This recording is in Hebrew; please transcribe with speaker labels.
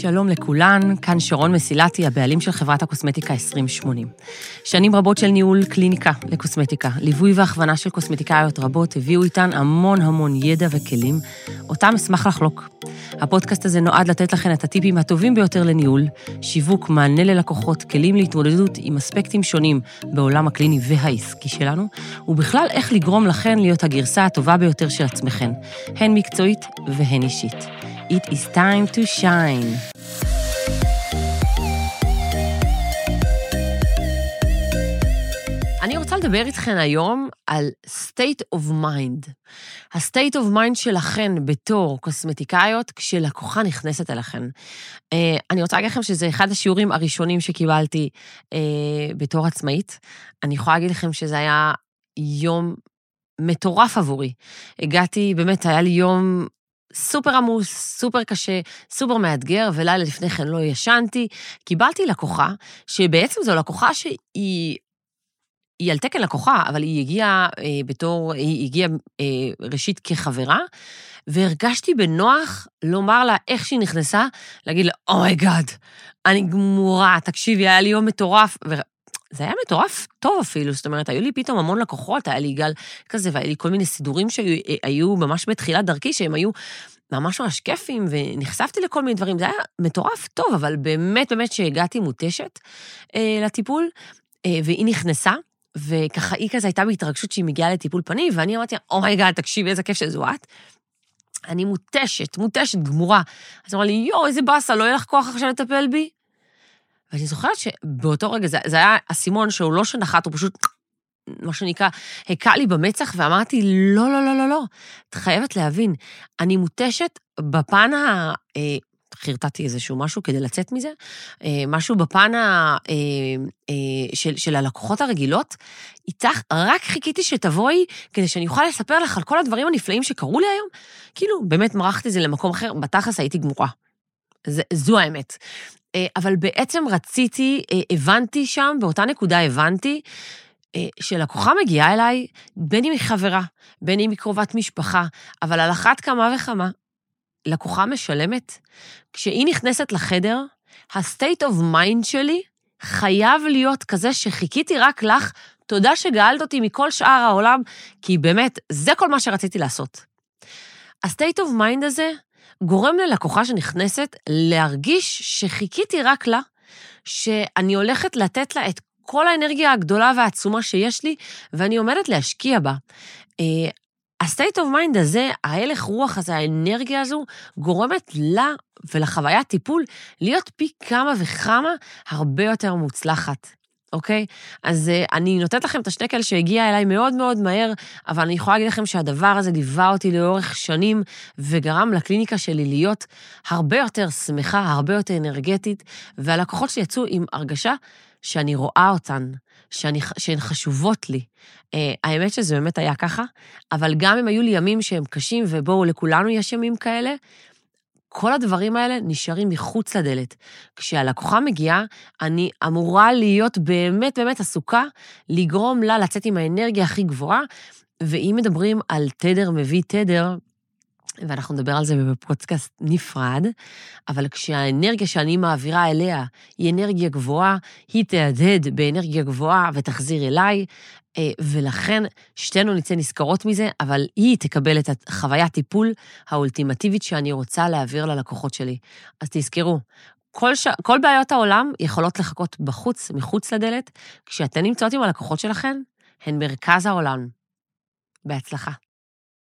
Speaker 1: שלום לכולן, כאן שרון מסילתי, הבעלים של חברת הקוסמטיקה 2080. שנים רבות של ניהול קליניקה לקוסמטיקה, ליווי והכוונה של קוסמטיקאיות רבות הביאו איתן המון המון ידע וכלים, אותם אשמח לחלוק. הפודקאסט הזה נועד לתת לכן את הטיפים הטובים ביותר לניהול, שיווק, מענה ללקוחות, כלים להתמודדות עם אספקטים שונים בעולם הקליני והעסקי שלנו, ובכלל איך לגרום לכן להיות הגרסה הטובה ביותר של עצמכן, הן מקצועית והן אישית. It is time to shine. אני רוצה לדבר איתכן היום על state of mind. ה-state of mind שלכן בתור קוסמטיקאיות כשלקוחה נכנסת אליכן. Uh, אני רוצה להגיד לכם שזה אחד השיעורים הראשונים שקיבלתי uh, בתור עצמאית. אני יכולה להגיד לכם שזה היה יום מטורף עבורי. הגעתי, באמת, היה לי יום סופר עמוס, סופר קשה, סופר מאתגר, ולילה לפני כן לא ישנתי. קיבלתי לקוחה, שבעצם זו לקוחה שהיא... היא על תקן לקוחה, אבל היא הגיעה אה, בתור, היא הגיעה אה, ראשית כחברה, והרגשתי בנוח לומר לה איך שהיא נכנסה, להגיד לה, oh my god, oh אני גמורה, תקשיבי, היה לי יום מטורף. זה היה מטורף טוב אפילו, זאת אומרת, היו לי פתאום המון לקוחות, היה לי גל כזה, והיה לי כל מיני סידורים שהיו ממש בתחילת דרכי, שהם היו ממש ממש כיפים, ונחשפתי לכל מיני דברים, זה היה מטורף טוב, אבל באמת באמת שהגעתי מותשת אה, לטיפול, אה, והיא נכנסה, וככה היא כזה הייתה בהתרגשות שהיא מגיעה לטיפול פנים, ואני אמרתי, oh my god, oh תקשיבי, איזה כיף שזו את. אני מותשת, מותשת, גמורה. אז אמרה לי, יואו, איזה באסה, לא יהיה לך כוח עכשיו לטפל בי? ואני זוכרת שבאותו רגע, זה, זה היה אסימון שהוא לא שנחת, הוא פשוט, מה שנקרא, הכה לי במצח, ואמרתי, לא, לא, לא, לא, לא, את חייבת להבין, אני מותשת בפן ה... אה, חרטטתי איזשהו משהו כדי לצאת מזה, אה, משהו בפן ה, אה, של, של הלקוחות הרגילות. איתך, רק חיכיתי שתבואי כדי שאני אוכל לספר לך על כל הדברים הנפלאים שקרו לי היום. כאילו, באמת מרחתי את זה למקום אחר, בתכלס הייתי גמורה. זה, זו האמת. אה, אבל בעצם רציתי, אה, הבנתי שם, באותה נקודה הבנתי, אה, שלקוחה מגיעה אליי, בין אם היא חברה, בין אם היא קרובת משפחה, אבל על אחת כמה וכמה, לקוחה משלמת. כשהיא נכנסת לחדר, ה-state of mind שלי חייב להיות כזה שחיכיתי רק לך, תודה שגאלת אותי מכל שאר העולם, כי באמת, זה כל מה שרציתי לעשות. ה-state of mind הזה גורם ללקוחה שנכנסת להרגיש שחיכיתי רק לה, שאני הולכת לתת לה את כל האנרגיה הגדולה והעצומה שיש לי, ואני עומדת להשקיע בה. אה, ה-state of mind הזה, ההלך רוח הזה, האנרגיה הזו, גורמת לה ולחוויית טיפול להיות פי כמה וכמה הרבה יותר מוצלחת. אוקיי? אז uh, אני נותנת לכם את השנקל שהגיע אליי מאוד מאוד מהר, אבל אני יכולה להגיד לכם שהדבר הזה ליווה אותי לאורך שנים, וגרם לקליניקה שלי להיות הרבה יותר שמחה, הרבה יותר אנרגטית, והלקוחות שלי יצאו עם הרגשה שאני רואה אותן, שאני, שהן חשובות לי. Uh, האמת שזה באמת היה ככה, אבל גם אם היו לי ימים שהם קשים, ובואו, לכולנו יש ימים כאלה, כל הדברים האלה נשארים מחוץ לדלת. כשהלקוחה מגיעה, אני אמורה להיות באמת באמת עסוקה לגרום לה לצאת עם האנרגיה הכי גבוהה, ואם מדברים על תדר מביא תדר, ואנחנו נדבר על זה בפודקאסט נפרד, אבל כשהאנרגיה שאני מעבירה אליה היא אנרגיה גבוהה, היא תהדהד באנרגיה גבוהה ותחזיר אליי, ולכן שתינו נצא נזכרות מזה, אבל היא תקבל את החוויית טיפול האולטימטיבית שאני רוצה להעביר ללקוחות שלי. אז תזכרו, כל, ש... כל בעיות העולם יכולות לחכות בחוץ, מחוץ לדלת, כשאתן נמצאות עם הלקוחות שלכן, הן מרכז העולם. בהצלחה.